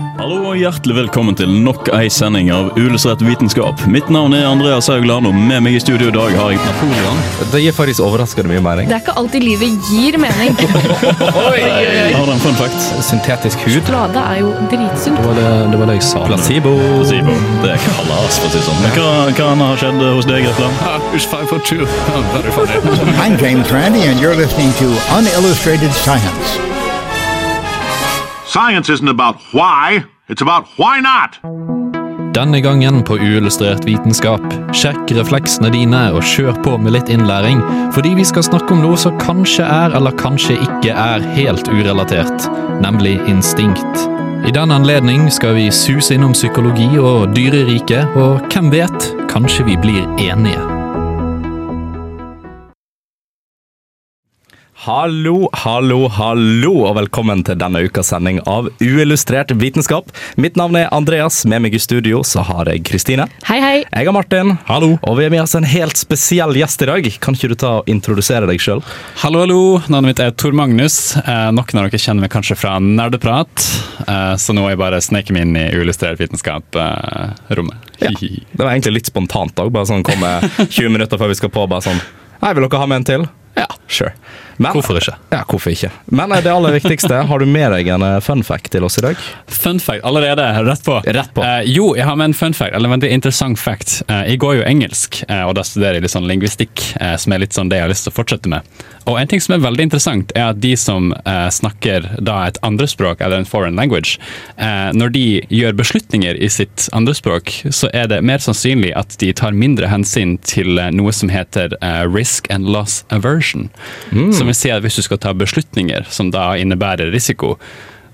Hallo og hjertelig velkommen til nok ei sending av Ulesrett vitenskap. Mitt navn er Andreas Haugland, og med meg i studio i dag har jeg Napoleon. Det gir faktisk overraskende mye mening. Det er ikke alltid livet gir mening. Har du en fun fact? Syntetisk hud. Sjokolade er jo dritsunt. Det var det, det var det jeg sa. Placebo. Placebo. Det er kalas, for å si det sånn. Hva, hva har skjedd hos deg, Grefland? Uh, five for two. Very funny. I'm James Randi, and you're listening to Unillustrated Science. Science isn't about why, it's about why not. Denne gangen på Uillustrert vitenskap. Sjekk refleksene dine og kjør på med litt innlæring, fordi vi skal snakke om noe som kanskje er eller kanskje ikke er helt urelatert, nemlig instinkt. I den anledning skal vi suse innom psykologi og dyreriket, og hvem vet, kanskje vi blir enige. Hallo, hallo, hallo, og velkommen til denne ukas sending av Uillustrert vitenskap. Mitt navn er Andreas. Med meg i studio så har jeg Kristine. Hei, hei. Jeg har Martin. Hallo. Og vi har med oss en helt spesiell gjest i dag. Kan ikke du ta og introdusere deg sjøl? Hallo, hallo. Navnet mitt er Tor Magnus. Eh, noen av dere kjenner meg kanskje fra Nerdeprat, eh, så nå er jeg bare sneket meg inn i uillustrert vitenskap-rommet. Ja. Det var egentlig litt spontant òg. Bare sånn komme 20 minutter før vi skal på. Bare sånn Hei, vil dere ha med en til? Ja, sure. Men, Hvorfor ikke? Ja, hvorfor ikke? Men eh, det aller viktigste, har du med deg en eh, fun fact til oss i dag? Fun fact allerede, rett på. Rett på. Uh, jo, jeg har med en fun fact, eller en veldig interessant fact. Uh, jeg går jo engelsk, uh, og da studerer jeg litt sånn lingvistikk, som er litt sånn det jeg har lyst til å fortsette med. Og en ting som er veldig interessant, er at de som eh, snakker da et andrespråk, eller en foreign language, eh, når de gjør beslutninger i sitt andrespråk, så er det mer sannsynlig at de tar mindre hensyn til eh, noe som heter eh, risk and loss aversion. Som vil si at hvis du skal ta beslutninger som da innebærer risiko,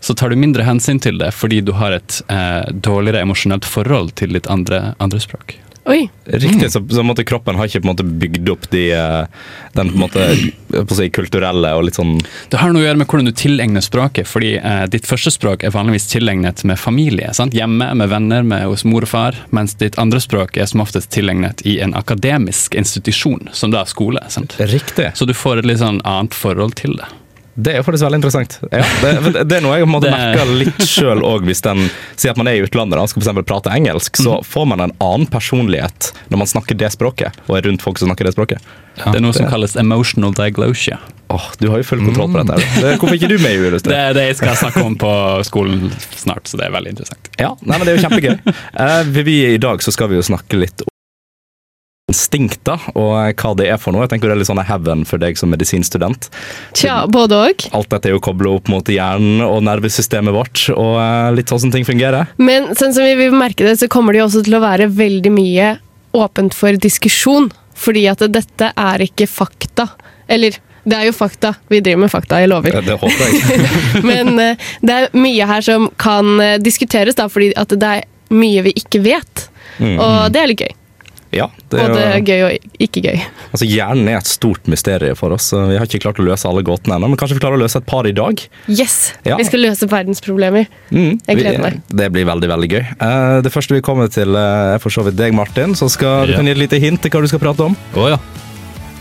så tar du mindre hensyn til det fordi du har et eh, dårligere emosjonelt forhold til ditt andre, andre språk. Oi. Riktig, så, så på måte, kroppen har ikke på en måte bygd opp de, eh, den på en måte, på å si, kulturelle og litt sånn Det har noe å gjøre med hvordan du tilegner språket, fordi eh, ditt første språk er vanligvis tilegnet med familie. Sant? Hjemme, med venner, med, hos mor og far, mens ditt andre språk er som oftest tilegnet i en akademisk institusjon, som da er skole. Sant? Riktig. Så du får et litt sånn annet forhold til det. Det er jo faktisk veldig interessant. Ja, det, det er noe jeg på en merker litt sjøl òg, hvis en sier at man er i utlandet og skal for eksempel prate engelsk, så får man en annen personlighet når man snakker det språket, og er rundt folk som snakker det språket. det er noe som kalles emotional diglosia. Åh, Du har jo full kontroll på dette. her. Det- Hvorfor ikke du med i Det er det jeg skal snakke om på skolen snart, så det er veldig interessant. Ja, nei, men Det er jo kjempegøy. Uh, vi, vi, I dag så skal vi jo snakke litt om instinkter og hva det er for noe. Jeg tenker Det er litt sånn heaven for deg som medisinstudent. Tja, både og. Alt dette er jo kobla opp mot hjernen og nervesystemet vårt, og eh, litt sånn som ting fungerer. Men sånn som vi vil merke det, så kommer det jo også til å være veldig mye åpent for diskusjon. Fordi at dette er ikke fakta. Eller, det er jo fakta. Vi driver med fakta, jeg lover. Det, håper jeg. Men eh, det er mye her som kan eh, diskuteres, da, fordi at det er mye vi ikke vet. Og det er litt gøy. Ja, det er Både gøy og ikke gøy. altså Hjernen er et stort mysterium for oss. Vi har ikke klart å løse alle gåtene ennå, men kanskje vi klarer å løse et par i dag. Yes! Ja. Vi skal løse verdensproblemer. Mm, Jeg gleder meg. Det blir veldig veldig gøy. Eh, det første vi kommer til, eh, er for så vidt deg, Martin. Så skal du kan gi et lite hint til hva du skal prate om. Oh, ja.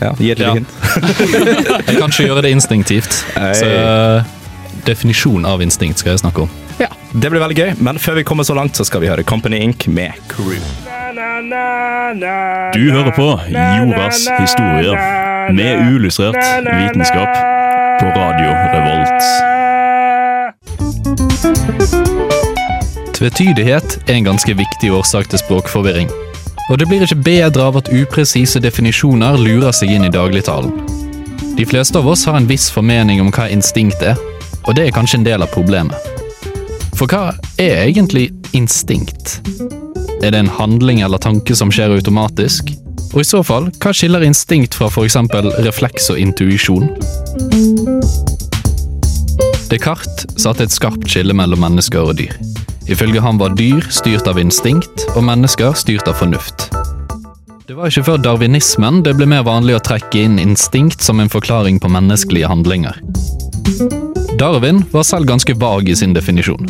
Ja, Gi et lite Ja. hint. Jeg kan ikke gjøre det instinktivt. Hey. Så eh, definisjon av instinkt skal jeg snakke om. Det blir veldig gøy, men før vi kommer så langt, så skal vi høre Company Inc. med Crew. Du hører på Jordas historier med uillustrert vitenskap på Radio Revolt. Tvetydighet er en ganske viktig årsak til språkforvirring. Og det blir ikke bedre av at upresise definisjoner lurer seg inn i dagligtalen. De fleste av oss har en viss formening om hva instinkt er, og det er kanskje en del av problemet. For hva er egentlig instinkt? Er det en handling eller tanke som skjer automatisk? Og i så fall, hva skiller instinkt fra f.eks. refleks og intuisjon? Descartes satte et skarpt skille mellom mennesker og dyr. Ifølge ham var dyr styrt av instinkt, og mennesker styrt av fornuft. Det var ikke før darwinismen det ble mer vanlig å trekke inn instinkt som en forklaring på menneskelige handlinger. Darwin var selv ganske vag i sin definisjon.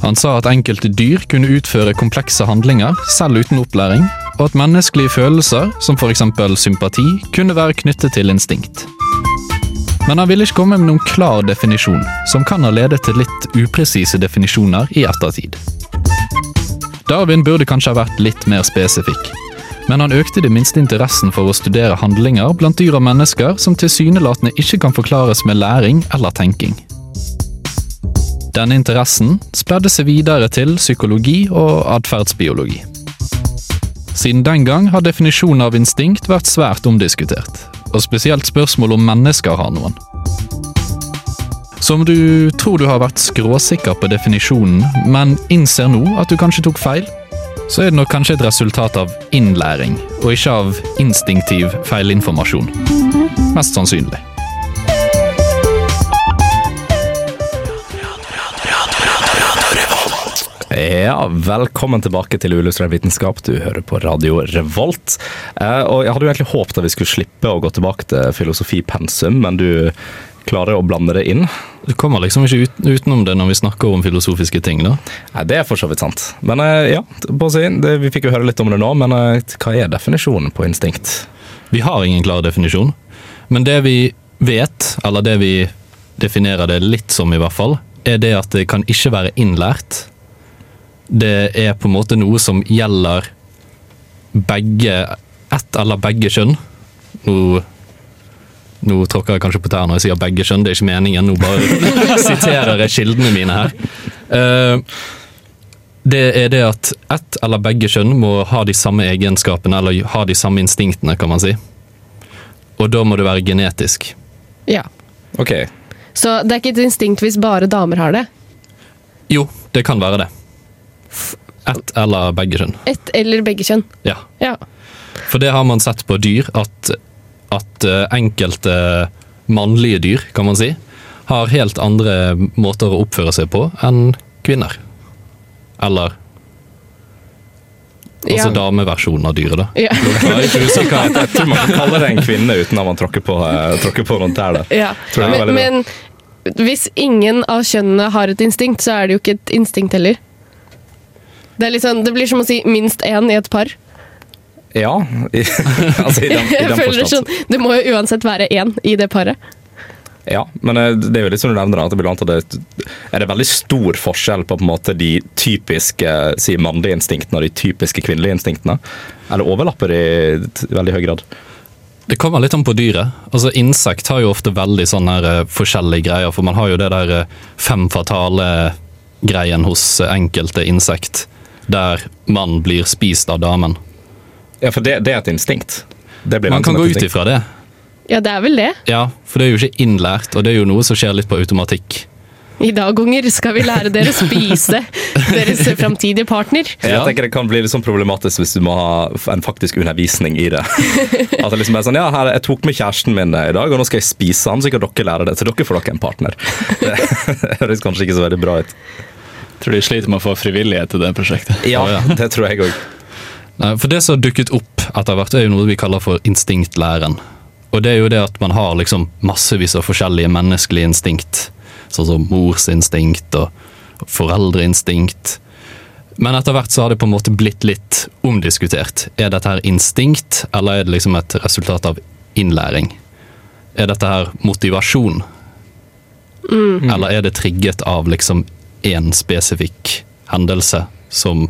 Han sa at enkelte dyr kunne utføre komplekse handlinger selv uten opplæring, og at menneskelige følelser, som f.eks. sympati, kunne være knyttet til instinkt. Men han ville ikke komme med noen klar definisjon, som kan ha ledet til litt upresise definisjoner i ettertid. Darwin burde kanskje ha vært litt mer spesifikk, men han økte det minste interessen for å studere handlinger blant dyr og mennesker som tilsynelatende ikke kan forklares med læring eller tenking. Denne interessen spredde seg videre til psykologi og atferdsbiologi. Siden den gang har definisjonen av instinkt vært svært omdiskutert, og spesielt spørsmål om mennesker har noen. Så om du tror du har vært skråsikker på definisjonen, men innser nå at du kanskje tok feil, så er det nok kanskje et resultat av innlæring, og ikke av instinktiv feilinformasjon. Mest sannsynlig. Ja, velkommen tilbake til Uillustrert vitenskap. Du hører på Radio Revolt. Eh, og Jeg hadde jo egentlig håpet at vi skulle slippe å gå tilbake til filosofipensum, men du klarer å blande det inn. Du kommer liksom ikke ut, utenom det når vi snakker om filosofiske ting, da. Nei, Det er for så vidt sant. Men eh, ja, si, det, vi fikk jo høre litt om det nå, men eh, hva er definisjonen på instinkt? Vi har ingen klar definisjon, men det vi vet, eller det vi definerer det litt som i hvert fall, er det at det kan ikke være innlært. Det er på en måte noe som gjelder begge ett eller begge kjønn. Nå, nå tråkker jeg kanskje på tærne når jeg sier begge kjønn, det er ikke meningen. Nå bare siterer jeg kildene mine her. Eh, det er det at ett eller begge kjønn må ha de samme egenskapene, eller ha de samme instinktene, kan man si. Og da må det være genetisk. Ja. Ok, Så det er ikke et instinkt hvis bare damer har det. Jo, det kan være det. Ett eller begge kjønn. Ett eller begge kjønn. Ja. Ja. For det har man sett på dyr, at, at eh, enkelte mannlige dyr, kan man si, har helt andre måter å oppføre seg på enn kvinner. Eller altså Ja. dameversjonen av dyret, da. Ja. Jeg ikke. Jeg- Jeg tror man kan kalle det en kvinne uten at man tråkker på, eh, tråkker på noen tær der. Ja. Men, men hvis ingen av kjønnene har et instinkt, så er det jo ikke et instinkt heller. Det, er sånn, det blir som å si minst én i et par. Ja, i, altså i den, i den forstand. sånn, Det må jo uansett være én i det paret. Ja, men eh, det er jo litt som du nevner, at det er det veldig stor forskjell på, på en måte, de typiske si, mannlige instinktene og de typiske kvinnelige instinktene? Eller overlapper de i veldig høy grad? Det kommer litt an på dyret. Altså Insekt har jo ofte veldig sånne her, eh, forskjellige greier, for man har jo det der eh, fem fatale greien hos enkelte insekt, der mannen blir spist av damen. Ja, for det, det er et instinkt. Det blir Man kan gå ut ifra det. Ja, det er vel det. Ja, for det er jo ikke innlært, og det er jo noe som skjer litt på automatikk. I dag, unger, skal vi lære dere å spise deres framtidige partner. Jeg tenker Det kan bli litt sånn problematisk hvis du må ha en faktisk undervisning i det. At det liksom er sånn, ja, her, Jeg tok med kjæresten min i dag, og nå skal jeg spise han, så kan dere lære det. Så dere får dere en partner. Det høres kanskje ikke så veldig bra ut. Tror de sliter med å få frivillighet til det prosjektet. Ja, det tror jeg òg. For det som har dukket opp etter hvert, er jo noe vi kaller for instinktlæren. Og det er jo det at man har liksom massevis av forskjellige menneskelige instinkt. Sånn som morsinstinkt og foreldreinstinkt. Men etter hvert så har det på en måte blitt litt omdiskutert. Er dette her instinkt, eller er det liksom et resultat av innlæring? Er dette her motivasjon? Eller er det trigget av liksom én spesifikk hendelse som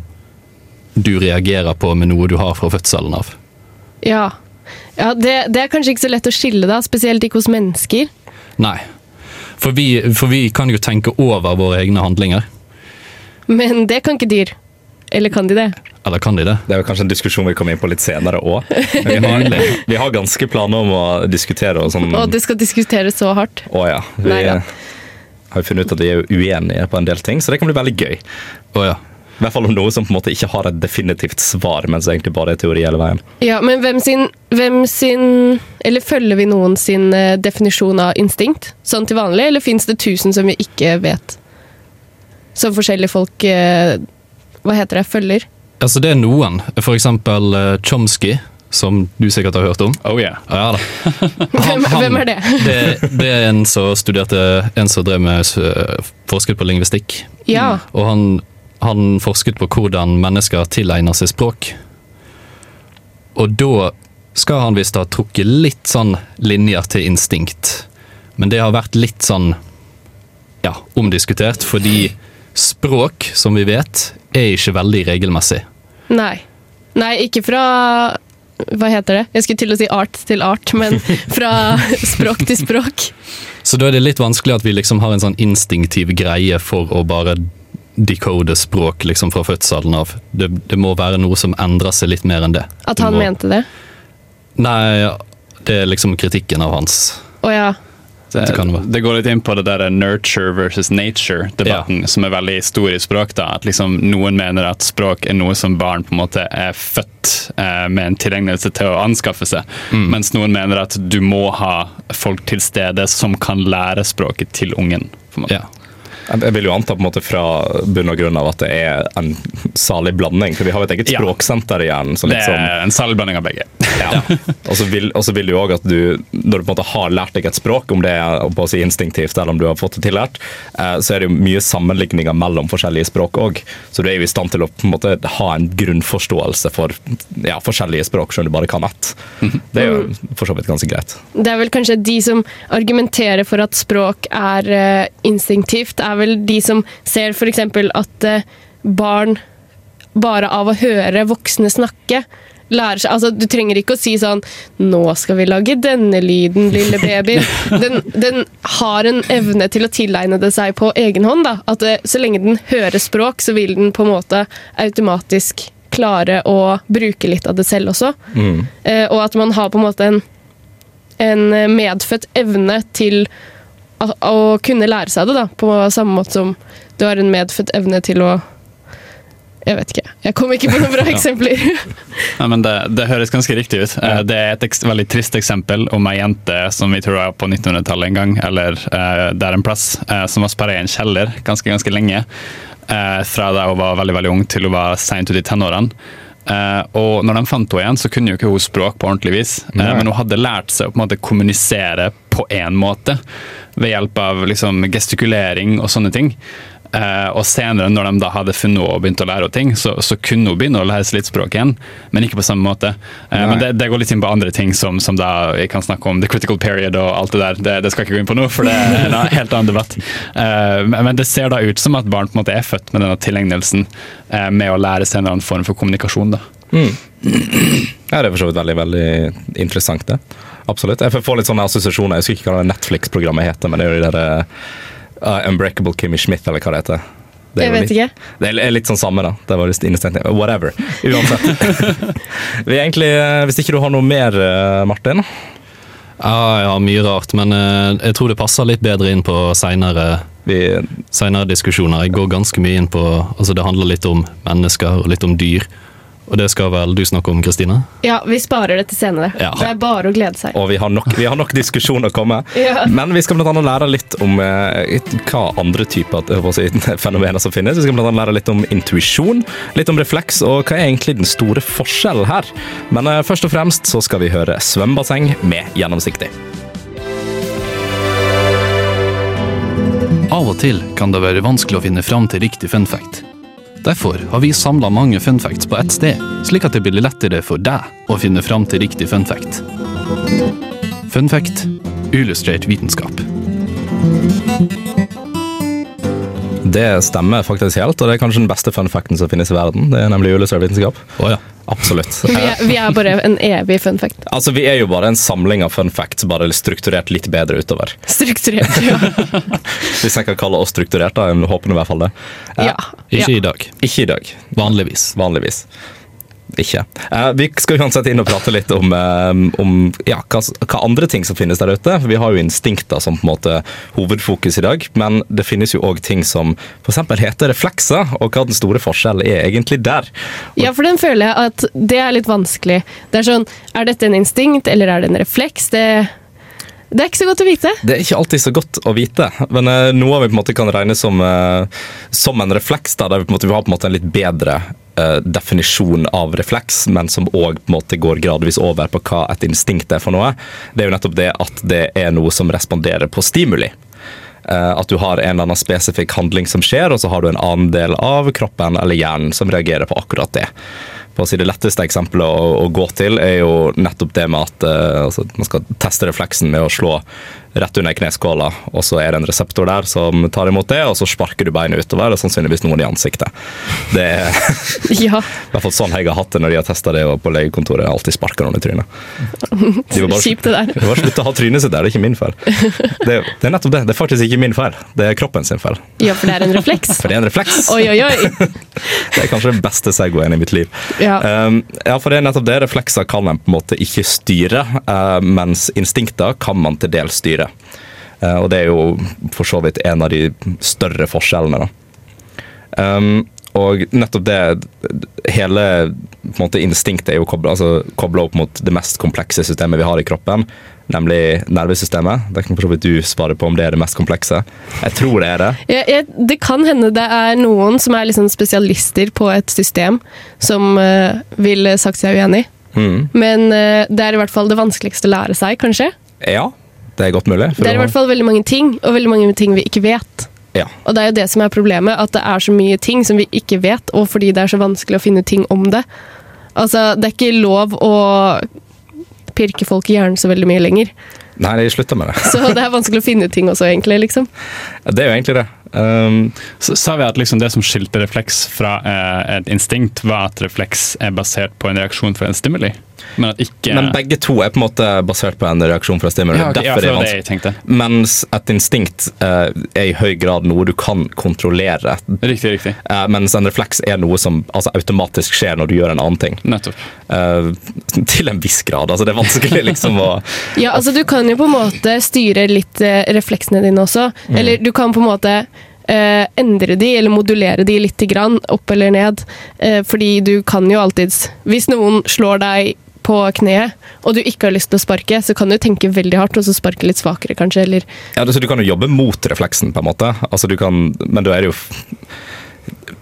du reagerer på med noe du har fra fødselen av? Ja, ja det, det er kanskje ikke så lett å skille, da, spesielt ikke hos mennesker. Nei. For vi, for vi kan jo tenke over våre egne handlinger. Men det kan ikke dyr. Eller kan de det? Eller kan de det? Det er jo kanskje en diskusjon vi kommer inn på litt senere òg. Vi, har- vi har ganske planer om å diskutere og sånn. Og det skal diskuteres så hardt. Å ja. Vi Neida. Har funnet ut at vi er uenige på en del ting, så det kan bli veldig gøy. Oh, ja. I hvert fall om noe som på en måte ikke har et definitivt svar, men som egentlig bare er teori hele veien. Ja, Men hvem sin, hvem sin Eller følger vi noen sin eh, definisjon av instinkt sånn til vanlig, eller fins det tusen som vi ikke vet? Som forskjellige folk eh, Hva heter det? Følger? Altså, det er noen. For eksempel eh, Chomsky, som du sikkert har hørt om. Oh yeah. Ja da. Hvem, hvem er det? det? Det er en som studerte En som drev med eh, forsket på lingvistikk. Ja. Og han, han forsket på hvordan mennesker tilegner seg språk. Og da skal han visst ha trukket litt sånn linjer til instinkt. Men det har vært litt sånn ja, omdiskutert, fordi språk, som vi vet, er ikke veldig regelmessig. Nei. Nei, ikke fra Hva heter det? Jeg skulle til å si art til art, men fra språk til språk. Så da er det litt vanskelig at vi liksom har en sånn instinktiv greie for å bare decode språk liksom fra fødselen av. Det, det må være noe som endrer seg litt mer enn det. At han må- mente det. Nei, det er liksom kritikken av hans. Å ja. Det, Det kan det det går litt inn på det der nurture versus nature-debatten, som er veldig stor i språk. da, at liksom Noen mener at språk er noe som barn på en måte er født eh, med en tilegnelse til å anskaffe seg, mens noen mener at du må ha folk til stede som kan lære språket til ungen. Ja. Jeg vil jo anta på en måte fra bunn og grunn av at det er en salig blanding. For vi har jo et eget språksenter i hjernen. Liksom, Det er en salig blanding av begge. Ja. Og så vil, vil du òg at du, når du på en måte har lært deg et språk, om det er på å si instinktivt eller om du har fått det tillært, eh, så er det jo mye sammenligninger mellom forskjellige språk òg. Så du er jo i stand til å på en måte ha en grunnforståelse for ja, forskjellige språk, selv om du bare kan ett. Det er jo for så vidt ganske greit. Det er vel kanskje de som argumenterer for at språk er eh, instinktivt, er vel de som ser f.eks. at eh, barn bare av å høre voksne snakke lærer seg Altså, du trenger ikke å si sånn 'Nå skal vi lage denne lyden, lille baby'. Den, den har en evne til å tilegne det seg på egen hånd. Da. At eh, så lenge den hører språk, så vil den på en måte automatisk klare å bruke litt av det selv også. Eh, og at man har på en måte en en medfødt evne til å, å kunne lære seg det, da, på samme måte som du har en medfødt evne til å Jeg vet ikke. Jeg kom ikke på noen bra eksempler. Nei, men det, det høres ganske riktig ut. Ja. Det er et veldig trist eksempel om ei jente som vi tror var på 1900-tallet en gang, eller uh, der en plass, uh, som var sperra i en kjeller ganske ganske lenge. Uh, fra da hun var veldig veldig ung til hun var seint ute i tenårene. Uh, og når de fant henne igjen, så kunne jo ikke hun språk på ordentlig vis. uh, men hun hadde lært seg å på en måte kommunisere på én måte, ved hjelp av liksom, gestikulering og sånne ting. Eh, og senere, når de da hadde funnet og begynt å lære ting, så, så kunne hun begynne å lære seg litt språk igjen, men ikke på samme måte. Eh, men det, det går litt inn på andre ting, som, som da jeg kan snakke om the critical period og alt det der. Det, det skal jeg ikke gå inn på nå, for det er en helt annen debatt. Eh, men det ser da ut som at barn på en måte er født med denne tilegnelsen eh, med å lære seg en eller annen form for kommunikasjon. da. Ja, det er for så vidt veldig veldig interessant, det. Absolutt. Jeg får litt sånne assosiasjoner. Jeg husker ikke hva det Netflix-programmet heter, men det er jo det der uh, Unbreakable Kimmy Schmidt, eller hva det heter. Det er Jeg vet litt, ikke. Det er litt sånn samme, da. Det var just innestengt. Whatever. Uansett. Vi er egentlig, eh, Hvis ikke du har noe mer, eh, Martin? Ja, ja, mye rart, men jeg tror det passer litt bedre inn på seinere diskusjoner. Jeg går ganske mye inn på Altså, det handler litt om mennesker og litt om dyr. Og det skal vel du snakke om, Kristine? Ja, vi sparer det til senere. Ja. Det er bare å glede seg. og vi har nok, vi har nok diskusjon å komme. Ja. Men vi skal annet lære litt om eh, hva andre typer si, fenomener som finnes. Vi skal annet lære litt om intuisjon, litt om refleks, og hva er egentlig den store forskjellen her. Men eh, først og fremst så skal vi høre svømmebasseng med gjennomsiktig. Av og til kan det være vanskelig å finne fram til riktig fun fact. Derfor har vi samla mange funfacts på ett sted, slik at det blir lettere for deg å finne fram til riktig funfact. Funfact Fun fact illustrert vitenskap. Det stemmer faktisk helt, og det er kanskje den beste fun facten som finnes i verden. Det er nemlig illustrert Oh, ja. Absolutt. Vi er, vi er bare en evig fun fact. Altså, Vi er jo bare en samling av fun facts, bare strukturert litt bedre utover. Strukturert. Ja. Hvis jeg kan kalle oss strukturert, da. Jeg håper i hvert fall det. Eh, ja. Ikke ja. i dag. Ikke i dag. Vanligvis. Vanligvis. Ikke. Eh, vi skal uansett inn og prate litt om, eh, om ja, hva, hva andre ting som finnes der ute. Vi har jo instinkter som på en måte hovedfokus i dag, men det finnes jo òg ting som f.eks. heter reflekser, og hva den store forskjellen er egentlig der. Ja, for den føler jeg at det er litt vanskelig. Det er sånn, er dette en instinkt, eller er det en refleks? Det, det er ikke så godt å vite. Det er ikke alltid så godt å vite, men uh, noe vi på en måte kan regne som, uh, som en refleks, da, der vi, på en måte, vi har på en måte en litt bedre uh, definisjon av refleks, men som òg går gradvis over på hva et instinkt er for noe. Det er jo nettopp det at det er noe som responderer på stimuli. At du har en eller annen spesifikk handling som skjer, og så har du en annen del av kroppen eller hjernen som reagerer på akkurat det. For å si Det letteste eksempelet å, å gå til er jo nettopp det med at eh, altså, man skal teste refleksen med å slå rett under kneskåla, og så er det en reseptor der som tar imot det, og så sparker du beinet utover, og sannsynligvis noen i ansiktet. Det er Ja. i hvert fall sånn jeg har hatt det når de har testa det på legekontoret. Jeg alltid sparker noen i trynet. De var bare- Kjipt det der. De bare slutt å ha trynet sitt der, det er ikke min feil. Det, det er nettopp det. Det er faktisk ikke min feil. Det er kroppen sin feil. Ja, for det er en refleks. For det er en refleks. Oi, oi, oi. Det er kanskje den beste segwayen i mitt liv. Ja. Um, ja, for det er nettopp det. Reflekser kan en på en måte ikke styre, uh, mens instinkter kan man til dels styre. Uh, og det er jo for så vidt en av de større forskjellene, da. Um, og nettopp det Hele måte, instinktet er jo kobla altså, opp mot det mest komplekse systemet vi har i kroppen, nemlig nervesystemet. Det kan for så vidt du svare på om det er det mest komplekse. Jeg tror det er det. Ja, jeg, det kan hende det er noen som er liksom spesialister på et system, som uh, vil sagt seg uenig. Mm. Men uh, det er i hvert fall det vanskeligste å lære seg, kanskje. Ja, det er godt mulig. for Det er i hvert fall veldig mange ting, og veldig mange ting vi ikke vet. ja. Og det er jo det som er problemet, at det er så mye ting som vi ikke vet, og fordi det er så vanskelig å finne ting om det. Altså, det er ikke lov å pirke folk i hjernen så veldig mye lenger. Nei, de slutta med det. Så det er vanskelig å finne ting også, egentlig, liksom. Det er jo egentlig det. Um, Så sa vi at liksom det som skilte refleks fra eh, et instinkt, var at refleks er basert på en reaksjon fra en stimuli. Men at ikke Men begge to er på en måte basert på en reaksjon fra stimuli. ja, okay, ja, Derfor det er var det jeg tenkte. Mens et instinkt uh, er i høy grad noe du kan kontrollere. Riktig, riktig. Uh, mens en refleks er noe som altså, automatisk skjer når du gjør en annen ting. Nettopp. Uh, til en viss grad. Altså, det er vanskelig liksom å Ja, altså du kan jo på en måte styre litt refleksene dine også. Eller du kan på en måte eh, endre de, eller modulere de litt grann, opp eller ned. Eh, fordi du kan jo alltids Hvis noen slår deg på kneet, og du ikke har lyst til å sparke, så kan du tenke veldig hardt, og så sparke litt svakere, kanskje, eller ja, så Du kan jo jobbe mot refleksen, på en måte. Altså, du kan, men da er det jo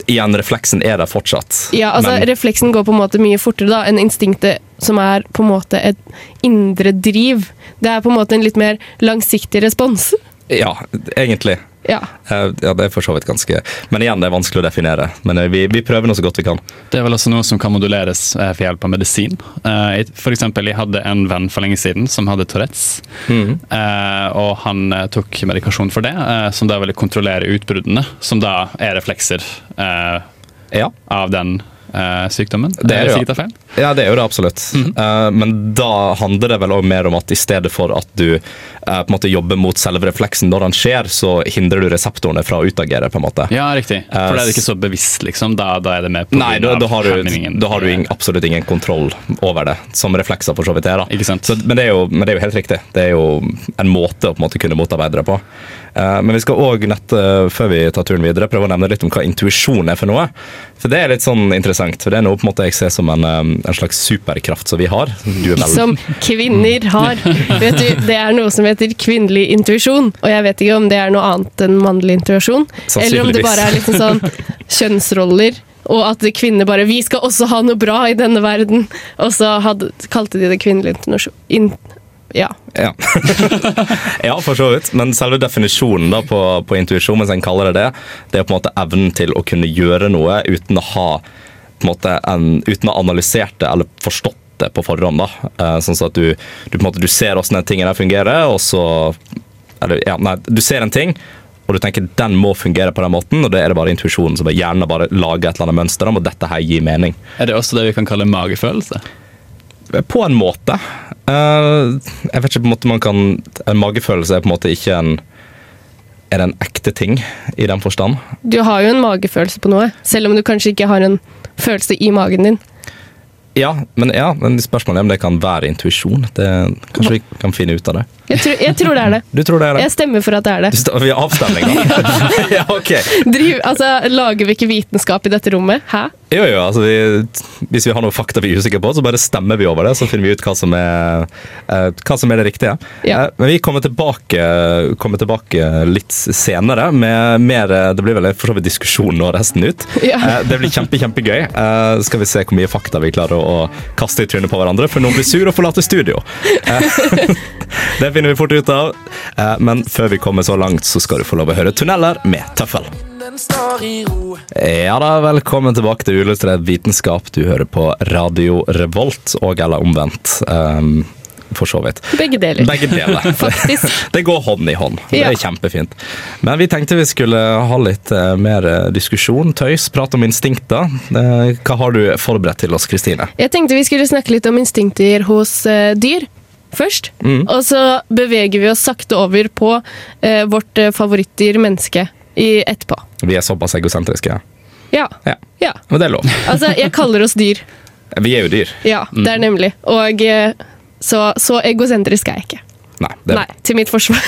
Igjen, refleksen er der fortsatt. Ja, altså men, refleksen går på en måte mye fortere da, enn instinktet, som er på en måte et indre driv. Det er på en måte en litt mer langsiktig respons. ja, egentlig. Ja. Eh, ja, det er for så vidt ganske Men igjen, det er vanskelig å definere. Men eh, vi, vi prøver nå så godt vi kan. Det er vel også noe som kan moduleres eh, for hjelp av medisin. Eh, For eksempel, jeg hadde en venn for lenge siden som hadde Tourettes. Mm. og han tok medikasjon for det, som da ville kontrollere utbruddene, som da er reflekser eh, Ja. av den sykdommen. Det er det, er ja. feil. Ja, det er jo det absolutt. Eh, men da handler det vel også mer om at i stedet for at du eh, på en måte jobber mot selve refleksen når den skjer, så hindrer du reseptorene fra å utagere. på en måte. Ja, riktig. For da er det ikke så bevisst, liksom. Da, da er det mer på Nei, da, da har du, da har du absolutt ingen kontroll over det, som reflekser for så vidt er. da. Ikke sant? Så, men, det er jo, men det er jo helt riktig. Det er jo en måte å på en måte kunne motarbeide det på. Eh, men vi skal òg, før vi tar turen videre, prøve å nevne litt om hva intuisjon er for noe. For det er litt sånn interessant. For det er noe på en måte jeg ser som en, en slags superkraft som vi har. Du Som kvinner har. Vet du, det er noe som heter kvinnelig intuisjon. Og jeg vet ikke om det er noe annet enn mannlig intuisjon. Eller om det bare er liksom sånn kjønnsroller. Og at kvinner bare 'Vi skal også ha noe bra i denne verden'. Og så hadde, kalte de det kvinnelig intuisjon. In, ja. Ja. ja, for så vidt. Men selve definisjonen da på, på intuisjon, hvis en kaller det det, det er på en måte evnen til å kunne gjøre noe uten å ha på en måte en, uten å ha analysert det eller forstått det på forhånd. da. Eh, sånn at du, du, på en måte, du ser hvordan den tingen fungerer, og så eller, ja, nei, Du ser en ting, og du tenker den må fungere på den måten, og det er det bare intuisjonen som gjerne bare lager et eller annet mønster om, og dette her gir mening. Er det også det vi kan kalle magefølelse? På en måte. Eh, jeg vet ikke på en måte man kan En magefølelse er på en måte ikke en Er det en ekte ting i den forstand? Du har jo en magefølelse på noe, selv om du kanskje ikke har en følelse i magen din. Ja, men, ja, men spørsmålet er om det kan være intuisjon. Kanskje vi kan finne ut av det. Jeg tror, jeg tror det er det. Du tror det er det? Jeg stemmer for at det er det. Du Vi har avstemning, da. ja, ok. Driv, altså, lager vi ikke vitenskap i dette rommet? Hæ? Jo, jo, altså vi, Hvis vi har noe fakta vi er usikre på, så bare stemmer vi over det. Så finner vi ut hva som er, eh, hva som er det riktige. Ja. Eh, men vi kommer tilbake, kommer tilbake litt senere med mer eh, Det blir vel for så vidt diskusjon nå resten ut. Ja. Det blir kjempe, kjempegøy. Skal vi se hvor mye fakta vi klarer å kaste i trynet på hverandre før noen blir sur og forlater studio. Det finner vi fort ut av. Eh, men før vi kommer så langt, så skal du få lov å høre Tunneler med Tøffel. Ja da, velkommen tilbake til Uillustrert vitenskap. Du hører på Radio Revolt, og eller omvendt. Um, for så vidt. Begge deler. Begge deler. Faktisk. Det går hånd i hånd. Det Ja. er kjempefint. Men vi tenkte vi skulle ha litt eh, mer eh, diskusjon, tøys, prate om instinkter. Hva har du forberedt til oss, Kristine? Jeg tenkte vi skulle snakke litt om instinkter hos dyr først. Og så beveger vi oss sakte over på eh, vårt eh, favorittdyr menneske i etterpå. Vi er såpass egosentriske. Ja. Ja. ja. Men det er lov. Altså, jeg kaller oss dyr. Vi er jo dyr. Ja, det er nemlig. Og eh, så, så egosentrisk er jeg ikke. Nei. Nei, til mitt forsvar.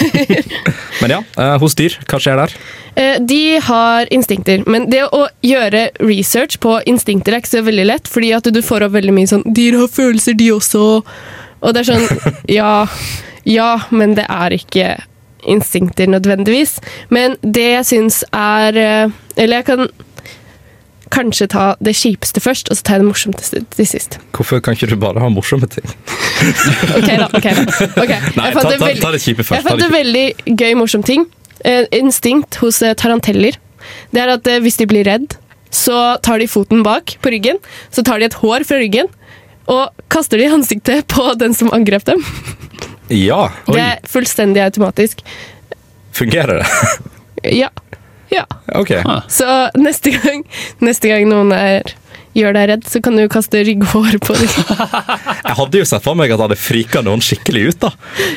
Men ja, eh, hos dyr, hva skjer der? Eh, De har instinkter, men det å gjøre research på instinkter er ikke så veldig lett, fordi at du får opp veldig mye sånn 'Dyr har følelser, de også'. Og det er sånn Ja, ja, men det er ikke instinkter nødvendigvis. Men det jeg syns er eh, Eller jeg kan kanskje ta det kjipeste først, og så tar jeg det morsomte til sist. Hvorfor kan ikke du bare ha morsomme ting? Ok da, ok da. Ok. Nei, ta- ta- ta det kjipe først, Jeg fant en veldig gøy, morsom ting. Eh, instinkt hos eh, taranteller. Det er at hvis de blir redd, så tar de foten bak på ryggen, så tar de et hår fra ryggen, og kaster det i ansiktet på den som angrep dem. Ja, Det er fullstendig automatisk. fungerer det? Ja. Ja. Ok. Så neste gang, neste gang noen er, gjør deg redd, så kan du kaste rygghår på dem. Jeg hadde jo sett for meg at jeg hadde frika noen skikkelig ut. da.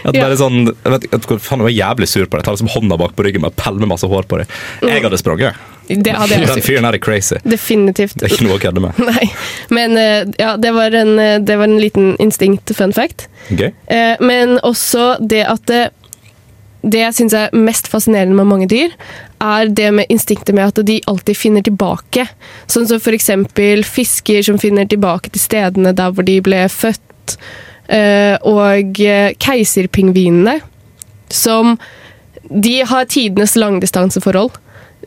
At Ja. bare sånn, jeg vet, ikke, faen, jeg var jævlig sur på det. Jeg Tar liksom hånda bak på ryggen med pelle masse hår på det. Jeg hadde sprunget. Det hadde jeg også gjort. fyren her er crazy. Definitivt. Det er ikke noe å kødde med. Nei. Men eh, ja, det var en, eh, det var en liten instinkt-fun fact. Gøy. Eh, Men også det at det, det jeg syns er mest fascinerende med mange dyr, er det med instinktet med at de alltid finner tilbake. Sånn som f.eks. fisker som finner tilbake til stedene der hvor de ble født. Og keiserpingvinene, som De har tidenes langdistanseforhold.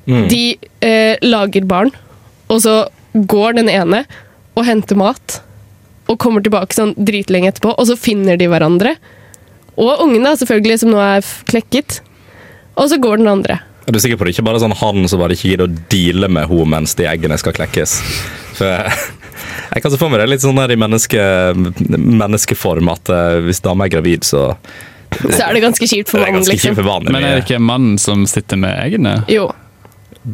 De eh, lager barn, og så går den ene og henter mat og kommer tilbake sånn dritlenge etterpå, og så finner de hverandre. Og ungen, da, selvfølgelig, som nå er f- klekket. Og så går den andre. Er du sikker på det? Ikke bare sånn han som bare ikke gidder å deale med henne mens de eggene skal klekkes? For jeg kan se for meg det litt sånn der i menneske, menneskeform at eh, hvis dama er gravid, så Så er det ganske kjipt for mannen, liksom. kjipt for vannet. Men er det ikke mannen som sitter med eggene? Jo,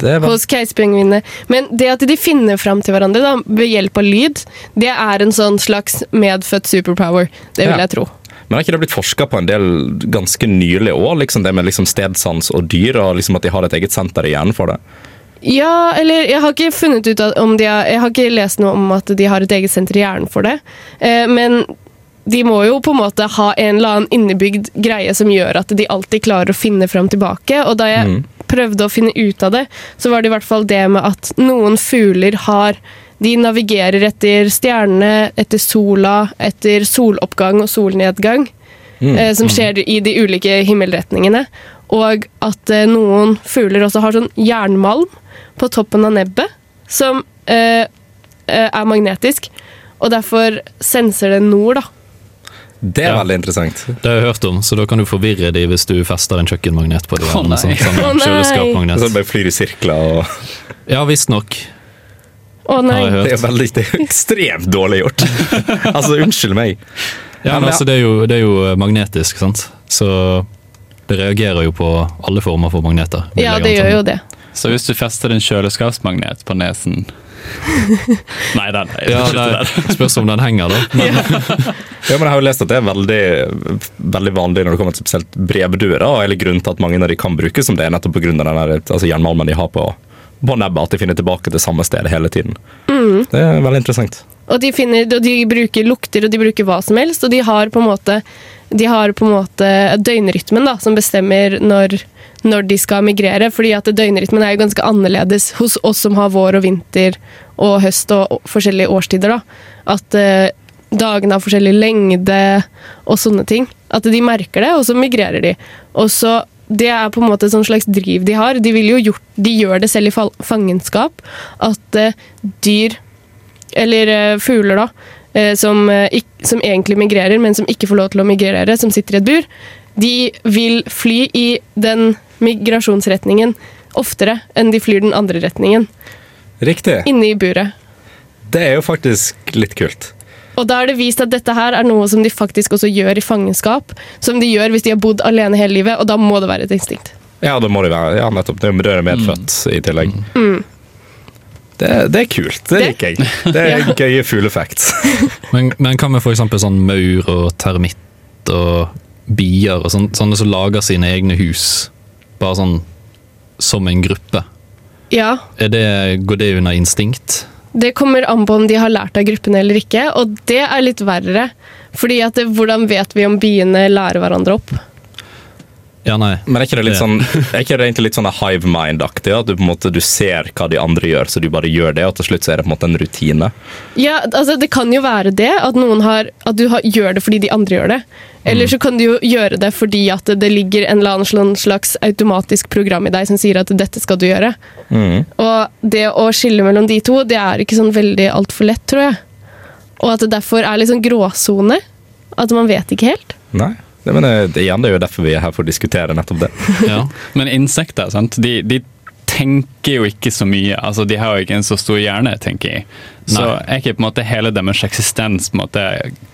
hos keiserpingvinene. Men det at de finner fram til hverandre da, ved hjelp av lyd, det er en sånn slags medfødt superpower. Det vil Ja. jeg tro. Men har ikke det blitt forska på en del ganske nylig òg? Liksom det med liksom stedsans og dyr, og liksom at de har et eget senter i hjernen for det? Ja, eller jeg har ikke funnet ut om de har Jeg har ikke lest noe om at de har et eget senter i hjernen for det. Eh, men de må jo på en måte ha en eller annen innebygd greie som gjør at de alltid klarer å finne fram tilbake. Og da jeg prøvde å finne ut av det, så var det i hvert fall det med at noen fugler har De navigerer etter stjernene, etter sola, etter soloppgang og solnedgang. eh, som skjer i de ulike himmelretningene. Og at eh, noen fugler også har sånn jernmalm på toppen av nebbet, som eh, eh, er magnetisk. Og derfor senser det nord, da. Det er Ja. veldig interessant. Det har jeg hørt om, så da kan du forvirre de hvis du fester en kjøkkenmagnet på det. Å, nei. Sånn, sånn oh, nei. Så bare flyr i sirkler og Ja, visstnok. Å oh, nei. jeg hørt. Det er veldig det er ekstremt dårlig gjort. altså, unnskyld meg. Ja, men altså, det, er jo, det er jo magnetisk, sant? Så det reagerer jo på alle former for magneter. Ja, det gjør jo det. Så hvis du fester en kjøleskapsmagnet på nesen Nei, den er Ja, der. spørs om den henger, da. Men, Ja, men jeg har jo lest at det er veldig, veldig vanlig når det kommer til spesielt brevduer. Og hele grunnen til at mange av de kan brukes som det, er nettopp pga. Altså, jernmalmen de har på, på nebbet. At de finner tilbake til samme sted hele tiden. Det er veldig interessant. Og de, finner, og de bruker lukter, og de bruker hva som helst, og de har på en måte, de har på en måte døgnrytmen da, som bestemmer når, når de skal migrere. fordi at døgnrytmen er jo ganske annerledes hos oss som har vår og vinter og høst og, forskjellige årstider. da. At eh, dagene har forskjellig lengde og sånne ting. At de merker det, og så migrerer de. Og så det er på en måte et slags driv de har. De, gjort, de gjør det selv i fangenskap. At eh, dyr eller eh, fugler da, eh, som, eh, som egentlig migrerer, men som ikke får lov til å migrere, som sitter i et bur, de vil fly i den migrasjonsretningen oftere enn de flyr den andre retningen, Riktig. inne i buret. Det er jo faktisk litt kult. Og da er det vist at dette her er noe som de faktisk også gjør i fangenskap. Som de gjør hvis de har bodd alene hele livet, og da må det være et instinkt. Ja, det må det være. Ja, nettopp. Det er medfødt i tillegg. Det, det er kult. Det Det- liker jeg. Det er gøye fuglefacts. Men, men hva med eksempel sånn maur og termitt og bier og sånt, sånne som lager sine egne hus? Bare sånn som en gruppe. Ja, det, går det under instinkt? Det kommer an på om de har lært av gruppene eller ikke, og det er litt verre. Fordi at det, hvordan vet vi om biene lærer hverandre opp? Ja, nei. Men er ikke det litt sånn Er ikke det egentlig litt sånn hive mind-aktig? At du på en måte du ser hva de andre gjør, så du bare gjør det, og til slutt så er det på en måte en rutine? Ja, altså Det kan jo være det, at noen har, at du har, gjør det fordi de andre gjør det. Eller så kan du jo gjøre det fordi at det ligger en eller annen slags automatisk program i deg som sier at dette skal du gjøre. Mm. Og det å skille mellom de to, det er ikke sånn veldig altfor lett, tror jeg. Og at det derfor er litt sånn gråsone. At man vet ikke helt. Nei. Det, men det, det, igjen, det er jo derfor vi er her for å diskutere nettopp det. Ja. Men insekter, sant? De, de tenker jo ikke så mye. Altså, de har jo ikke en så stor hjerne, tenker jeg. Så Nei. er ikke på en måte hele deres eksistens på en måte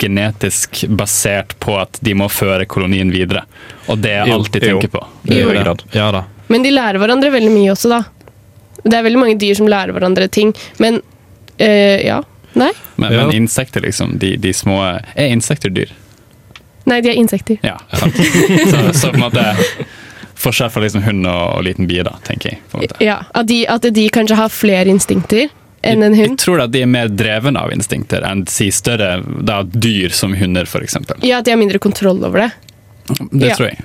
genetisk basert på at de må føre kolonien videre. Og det er alt de tenker på. Jo, Jo. Ja da. Men de lærer hverandre veldig mye også, da. Det er veldig mange dyr som lærer hverandre ting. Men øh, ja. Nei? Men, Ja. men insekter, liksom. De, de små Er insekter dyr? Nei, de er insekter. Ja. Så, så på en måte Forskjell fra liksom hund og, og liten bie, da, tenker jeg. på en måte. Ja, at de, at de kanskje har flere instinkter enn en hund? Jeg tror at de er mer dreven av instinkter enn si større da, dyr som hunder, f.eks. Ja, at de har mindre kontroll over det. Det Ja. tror jeg.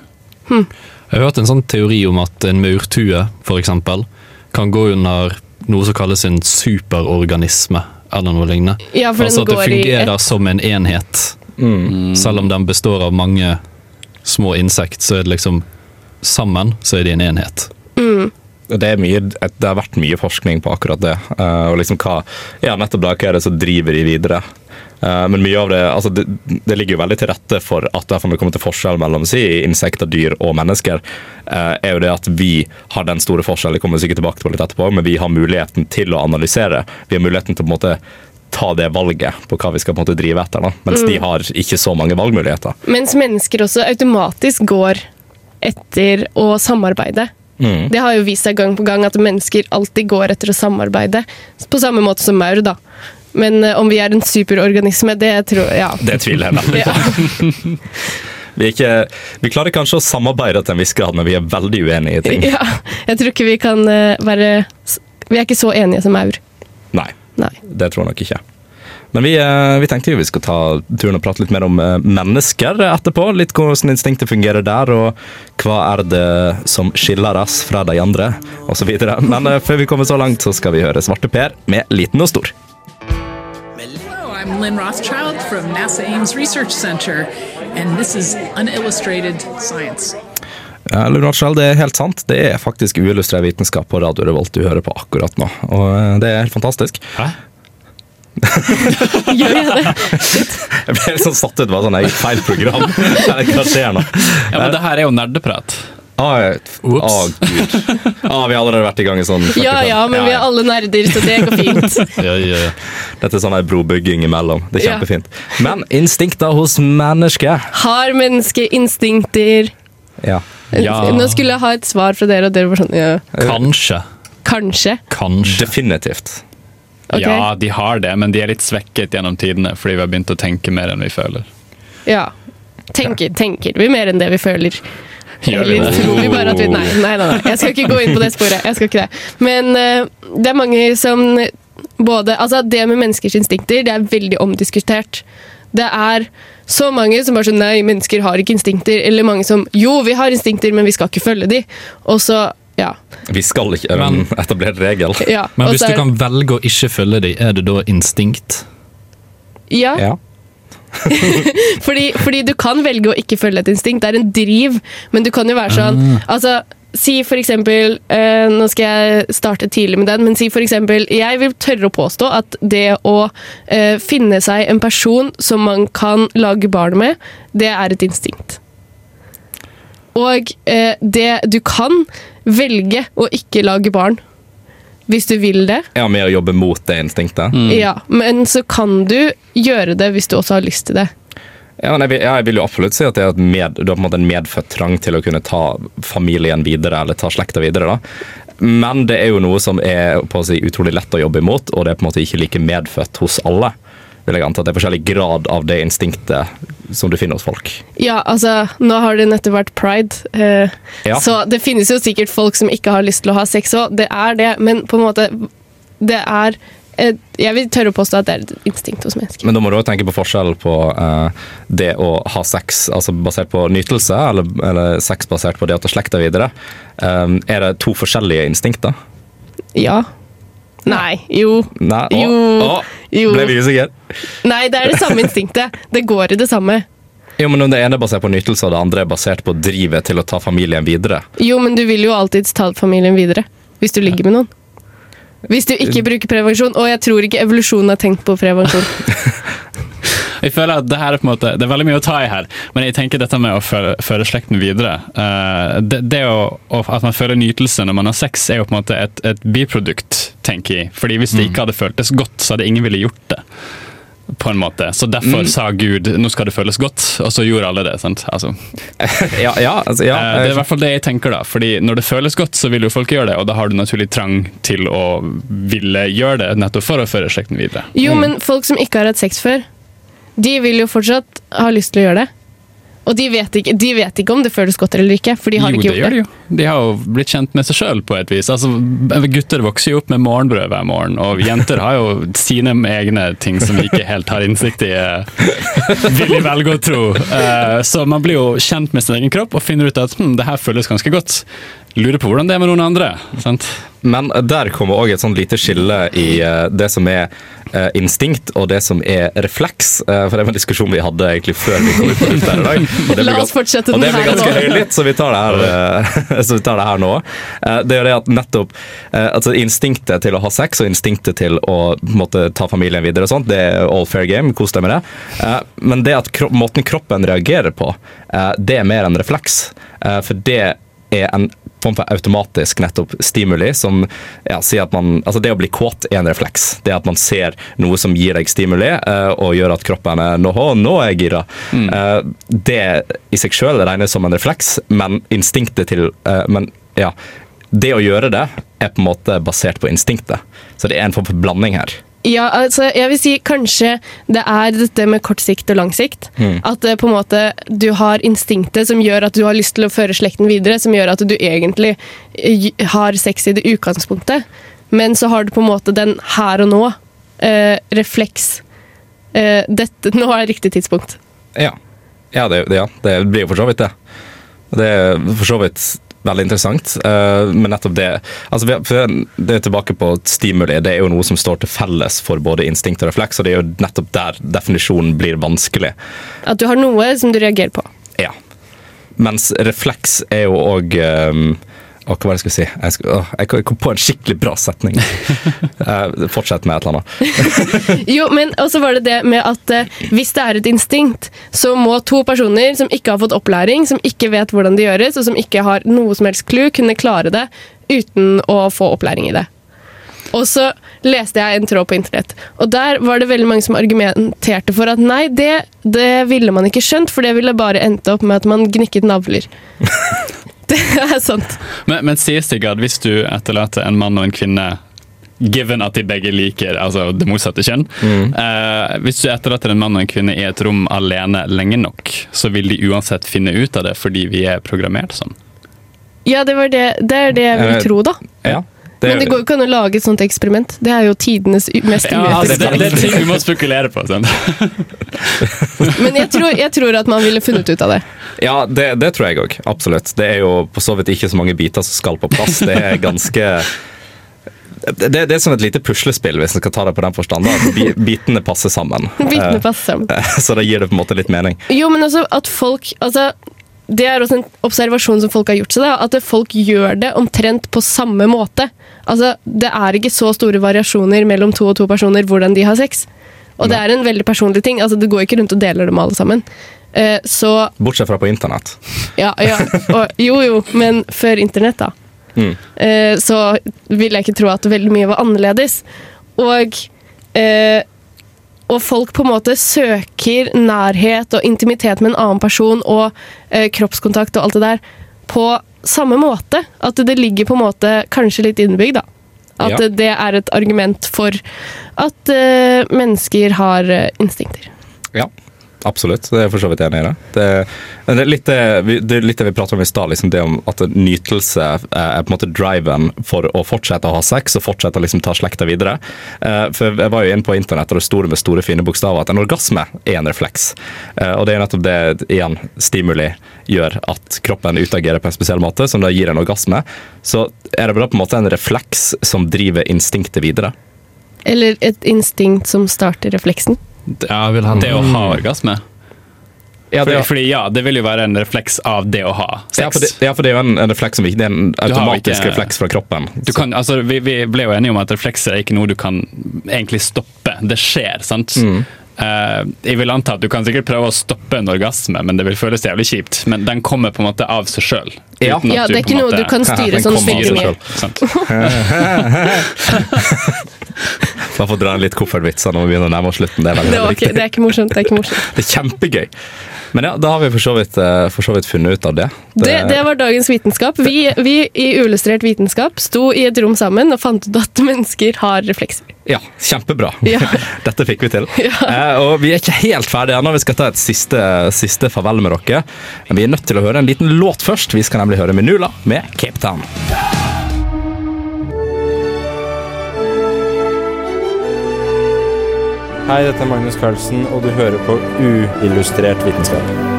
Jeg har hørt en sånn teori om at en maurtue eksempel, kan gå under noe som kalles en superorganisme, eller noe lignende. Ja, for altså den at det fungerer ett. som en enhet. Selv om den består av mange små insekt, så er det liksom sammen så er de en enhet. Det, er mye, det har vært mye forskning på akkurat det. Uh, og liksom hva, ja, nettopp da, hva er det som driver de videre? Uh, men mye av det altså det, det ligger jo veldig til rette for at derfor det kommer til forskjell mellom si, insekter, dyr og mennesker, uh, er jo det at vi har den store forskjellen, det kommer sikkert tilbake til litt etterpå, men vi har muligheten til å analysere. Vi har muligheten til å på en måte ta det valget på hva vi skal på en måte drive etter, da. mens de har ikke så mange valgmuligheter. Mens mennesker også automatisk går etter å samarbeide. Mm. Det har jo vist seg gang på gang at mennesker alltid går etter å samarbeide. På samme måte som maur, da. Men eh, om vi er en superorganisme, det tror jeg ja. Det tviler jeg veldig på. Ja. Vi, ikke, vi klarer kanskje å samarbeide til en viss grad, men vi er veldig uenige i ting. ja. Jeg tror ikke vi kan eh, være Vi er ikke så enige som maur. Nei. Det tror jeg nok ikke. Men vi, eh, vi tenkte jo vi skulle ta turen og prate litt mer om eh, mennesker etterpå. Litt hvordan instinktet fungerer der, og hva er det som skiller oss fra de andre, osv. Men eh, før vi kommer så langt, så skal vi høre Svarte Per med Liten og stor. Hello, I'm Lynn Rothschild from NASA Ames Research Center, and this is Unillustrated Science. Ja, det er helt sant. Det er faktisk uillustrert vitenskap på Radio Revolt du hører på akkurat nå. Og eh, det er helt fantastisk. Hæ? Gjør jeg det? Jeg ble litt sånn satt ut, bare sånn, jeg gikk feil program. Hva skjer nå? Ja, men det her er jo nerdeprat. Å, Ah, gud. Ah, vi har allerede vært i gang i sånn 45. Ja ja, men vi er alle nerder, så det går fint. Ja, ja, ja. Dette er sånn her brobygging imellom. Det er Ja. kjempefint. Men instinkter hos mennesket Har mennesket instinkter? Ja. Ja. Nå skulle jeg ha et svar fra dere, og dere var sånn ja, Kanskje. Kanskje. Kanskje. Definitivt. Okay. Ja, de har det, men de er litt svekket gjennom tidene fordi vi har begynt å tenke mer enn vi føler. Ja. Tenker, tenker vi mer enn det vi føler? Gjør vi det? tror vi bare at vi Nei, nei, nei, nei. jeg skal ikke gå inn på det sporet. Jeg skal ikke det. Men uh, det er mange som både Altså, det med menneskers instinkter, det er veldig omdiskutert. Det er så mange som bare sånn Nei, mennesker har ikke instinkter. Eller mange som Jo, vi har instinkter, men vi skal ikke følge de. Og så Ja. Vi skal ikke men, en etablert regel. ja. Men hvis er, du kan velge å ikke følge dem, er det da instinkt? Ja. Ja. Fordi, fordi du kan velge å ikke følge et instinkt. Det er en driv, men du kan jo være sånn Altså, si for eksempel eh, Nå skal jeg starte tidlig med den, men si for eksempel Jeg vil tørre å påstå at det å eh, finne seg en person som man kan lage barn med, det er et instinkt. Og eh, det Du kan velge å ikke lage barn. hvis du vil det. Ja, med å jobbe mot det instinktet. Ja, men så kan du gjøre det hvis du også har lyst til det. Ja, jeg, vil, jeg vil jo absolutt si at det er med, har på en medfødt trang til å kunne ta familien videre, eller ta slekta videre. da. Men det er jo noe som er si, utrolig lett å jobbe imot, og det er på en måte ikke like medfødt hos alle. Vil jeg anta at Det er forskjellig grad av det instinktet som du finner hos folk. Ja, altså, nå har det nettopp vært pride, eh, Ja. så det finnes jo sikkert folk som ikke har lyst til å ha sex òg. Det er det, men på en måte Det er Jeg vil tørre å påstå at det er et instinkt hos mennesker. Men da må du også tenke på forskjellen på eh, det å ha sex altså basert på nytelse, eller, eller sex basert på det å ta slekta videre. Um, er det to forskjellige instinkter? Ja. Nei. Jo. Nei, å, Jo. å, Jo. ble vi usikre? Nei, det er det samme instinktet. Det går i det samme. Jo, men det ene er basert på nytelse, og det andre er basert på drivet til å ta familien videre. Jo, men du vil jo alltids ta familien videre. Hvis du ligger med noen. Hvis du ikke bruker prevensjon. Og jeg tror ikke evolusjonen har tenkt på prevensjon. Jeg føler at det her er på en måte, det er veldig mye å ta i her, men jeg tenker dette med å føre, føre slekten videre uh, Det, det å, å, At man føler nytelse når man har sex, er jo på en måte et, et biprodukt, tenker jeg. Fordi Hvis det ikke hadde føltes godt, så hadde ingen ville gjort det. På en måte. Så Derfor sa Gud nå skal det føles godt, og så gjorde alle det. sant? Altså, Ja, ja, altså, ja. eh, det er i hvert fall det jeg tenker, da. Fordi når det føles godt, så vil jo folk gjøre det, og da har du naturlig trang til å ville gjøre det, nettopp for å føre slekten videre. Jo, men folk som ikke har hatt sex før, de vil jo fortsatt ha lyst til å gjøre det. Og de vet ikke, de vet ikke om det føles godt eller ikke, for de har jo, ikke det gjør det. de jo. De har jo blitt kjent med seg sjøl på et vis. Altså, gutter vokser jo opp med morgenbrød hver morgen, og jenter har jo sine egne ting som vi ikke helt har innsikt i, eh, vil jeg velge å tro. Eh, Så man blir jo kjent med sin egen kropp og finner ut at hm, det her føles ganske godt. Lurer på hvordan det er med noen andre. sant? Men der kommer òg et sånn lite skille i eh, det som er eh, instinkt og det som er refleks. Eh, for det var en diskusjon vi hadde egentlig før vi kom ut på lufta her i dag. Og det La blir oss fortsette den her ganske nå. høylytt, så vi tar det her, så vi tar det her nå. Det er det at nettopp altså Instinktet til å ha sex og instinktet til å på måte, ta familien videre, og sånt, det er all fair game. Kos deg med det. Men det at kro måten kroppen reagerer på, det er mer enn refleks. For det er en form for automatisk nettopp stimuli som ja, sier at man Altså det å bli kåt er en refleks. Det at man ser noe som gir deg stimuli uh, og gjør at kroppen er nå, nå er jeg gira. Eh, det i seg sjøl regnes som en refleks, men instinktet til eh, Men ja. Det å gjøre det er på en måte basert på instinktet. Så det er en form for blanding her. Ja, altså, jeg vil si kanskje det er dette med kort sikt og lang sikt. At eh, på en måte du har instinktet som gjør at du har lyst til å føre slekten videre, som gjør at du egentlig eh, har sex i det utgangspunktet. Men så har du på en måte den her og nå. Eh, refleks. Eh, dette, nå er riktig tidspunkt. Ja, ja, det, det, ja. det blir jo for så vidt det. Det er for så vidt veldig interessant, eh, men nettopp det altså Det er tilbake på stimuli. Det er jo noe som står til felles for både instinkt og refleks, og det er jo nettopp der definisjonen blir vanskelig. At du har noe som du reagerer på. Ja. Mens refleks er jo òg hva var det jeg skulle si? Jeg, skulle, å, jeg kom på en skikkelig bra setning. Eh, fortsett med et eller annet. Jo, men også var det det med at eh, hvis det er et instinkt, så må to personer som ikke har fått opplæring, som ikke vet hvordan det gjøres, og som ikke har noe som helst clue, kunne klare det uten å få opplæring i det. Og så leste jeg en tråd på internett, og der var det veldig mange som argumenterte for at nei, det, det ville man ikke skjønt, for det ville bare endt opp med at man gnikket navler. det er sant. Men, men sier Sigurd, hvis du etterlater en mann og en kvinne Given at de begge liker altså det motsatte kjønn. Eh, hvis du etterlater en mann og en kvinne i et rom alene lenge nok, så vil de uansett finne ut av det fordi vi er programmert sånn. Ja, det, var det, det er det jeg vil Eh, tro, da. Ja. Men det går jo ikke an å lage et sånt eksperiment. Det er jo tidenes mest mest Ja, altså, uetiske. det, det er ting vi må spekulere på. Men jeg tror, jeg tror at man ville funnet ut av det. Ja, det, det tror jeg òg. Absolutt. Det er jo på så vidt ikke så mange biter som skal på plass. Det er ganske det, det er som et lite puslespill, hvis en skal ta det på den forstand. At bitene passer sammen. Bitene Eh, passer sammen. Så da gir det på en måte litt mening. Jo, men også at folk altså, Det er også en observasjon som folk har gjort seg. Da, at folk gjør det omtrent på samme måte. Altså, Det er ikke så store variasjoner mellom to og to personer hvordan de har sex. Og det er en veldig personlig ting. altså Du går ikke rundt og deler dem alle sammen. Eh, så Bortsett fra på internett. ja, ja. Og, jo, jo, men før internett, da. eh, så vil jeg ikke tro at veldig mye var annerledes. Og, eh, og folk på en måte søker nærhet og intimitet med en annen person og eh, kroppskontakt og alt det der på samme måte. At det ligger på en måte kanskje litt innebygd, da. At Ja. det er et argument for at eh, mennesker har eh, instinkter. Ja, absolutt. Det er jeg for så vidt enig i. Det Det, er litt det, vi- det er litt det vi pratet om i stad, liksom det om at nytelse er på en måte driven for å fortsette å ha sex og fortsette å liksom ta slekta videre. Eh, For Jeg var jo inne på internett og det store med store fine bokstaver at en orgasme er en refleks. Eh, Og det er nettopp det igjen stimuli gjør at kroppen utagerer på en spesiell måte, som da gir en orgasme. Så er det bare på en måte en refleks som driver instinktet videre. Eller et instinkt som starter refleksen. Ja, vil ha Det å ha orgasme. Ja, Fordi, det, fordi ja, det vil jo være en refleks av det å ha sex. ja, for det, ja, for det er jo en, en refleks som ikke Det er en automatisk ikke- refleks fra kroppen. Du kan, altså, vi, vi ble jo enige om at reflekser er ikke noe du kan egentlig stoppe. Det skjer, sant? Eh, jeg vil anta at Du kan sikkert prøve å stoppe en orgasme, men det vil føles jævlig kjipt. Men den kommer på en måte av seg sjøl. Ja. Ja, det er ikke noe du kan styre sånn mye. Bare for å dra en litt koffertvitser når vi begynner å nærme oss slutten. Det er veldig, Det, viktig. det er ikke morsomt. Det er ikke morsomt. Det er kjempegøy. Men ja, da har vi for så vidt, eh, for så vidt funnet ut av det. Det, det var dagens vitenskap. Vi, vi i Uillustrert vitenskap sto i et rom sammen og fant ut at mennesker har reflekser. Ja, kjempebra. Ja. Dette fikk vi til. Eh, og vi er ikke helt ferdige ennå. Vi skal ta et siste, siste farvel med dere. Men vi er nødt til å høre en liten låt først. Vi skal nemlig høre Minula med Cape Town. Hei, dette er Magnus Carlsen, og du hører på Uillustrert vitenskap.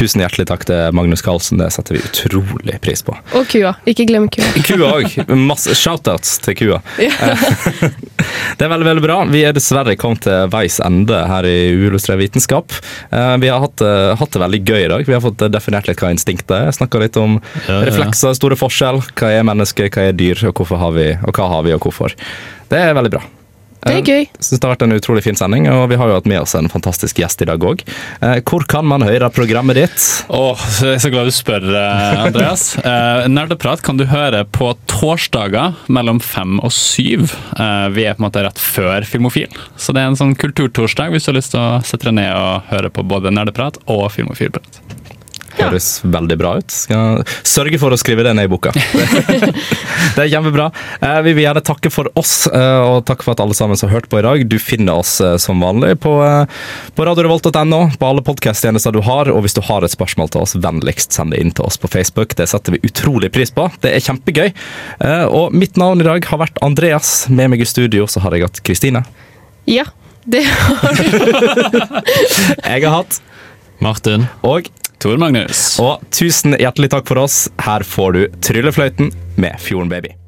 Tusen hjertelig takk til Magnus Carlsen. Det setter vi utrolig pris på. Og kua. Ikke glem kua. Kua òg. Masse shoutouts til kua. Det er veldig veldig bra. Vi er dessverre kommet til veis ende her i Uillustrert vitenskap. Eh, Vi har hatt, eh, hatt det veldig gøy i dag. Vi har fått definert litt hva instinktet er. Snakka litt om ja. reflekser, store forskjell. Hva er menneske, hva er dyr, og, hvorfor har vi, og hva har vi, og hvorfor. Det er veldig bra. Det er gøy. Jeg synes det har vært en utrolig fin sending, og vi har jo hatt med oss en fantastisk gjest i dag òg. Hvor kan man høre programmet ditt? Åh, jeg er så glad du spør, eh, Andreas. Eh, Nerdeprat kan du høre på torsdager mellom fem og syv. Eh, vi er på en måte rett før Filmofil, så det er en sånn kulturtorsdag hvis du har lyst til å sette deg ned og høre på både Nerdeprat og Filmofilprat. Høres veldig bra ut. Skal sørge for å skrive det ned i boka. det er kjempebra. Eh, Vi vil gjerne takke for oss, eh, og takk for at alle sammen som har hørt på i dag. Du finner oss eh, som vanlig på, på radiorevolt.no, på alle podkasttjenester du har. Og hvis du har et spørsmål til oss, vennligst send det inn til oss på Facebook. Det setter vi utrolig pris på. Det er kjempegøy. Eh, Og mitt navn i dag har vært Andreas. Med meg i studio så har jeg hatt Kristine. Ja, det Jeg har hatt Martin. og Tor Magnus. Og tusen hjertelig takk for oss. Her får du Tryllefløyten med Fjorden Baby.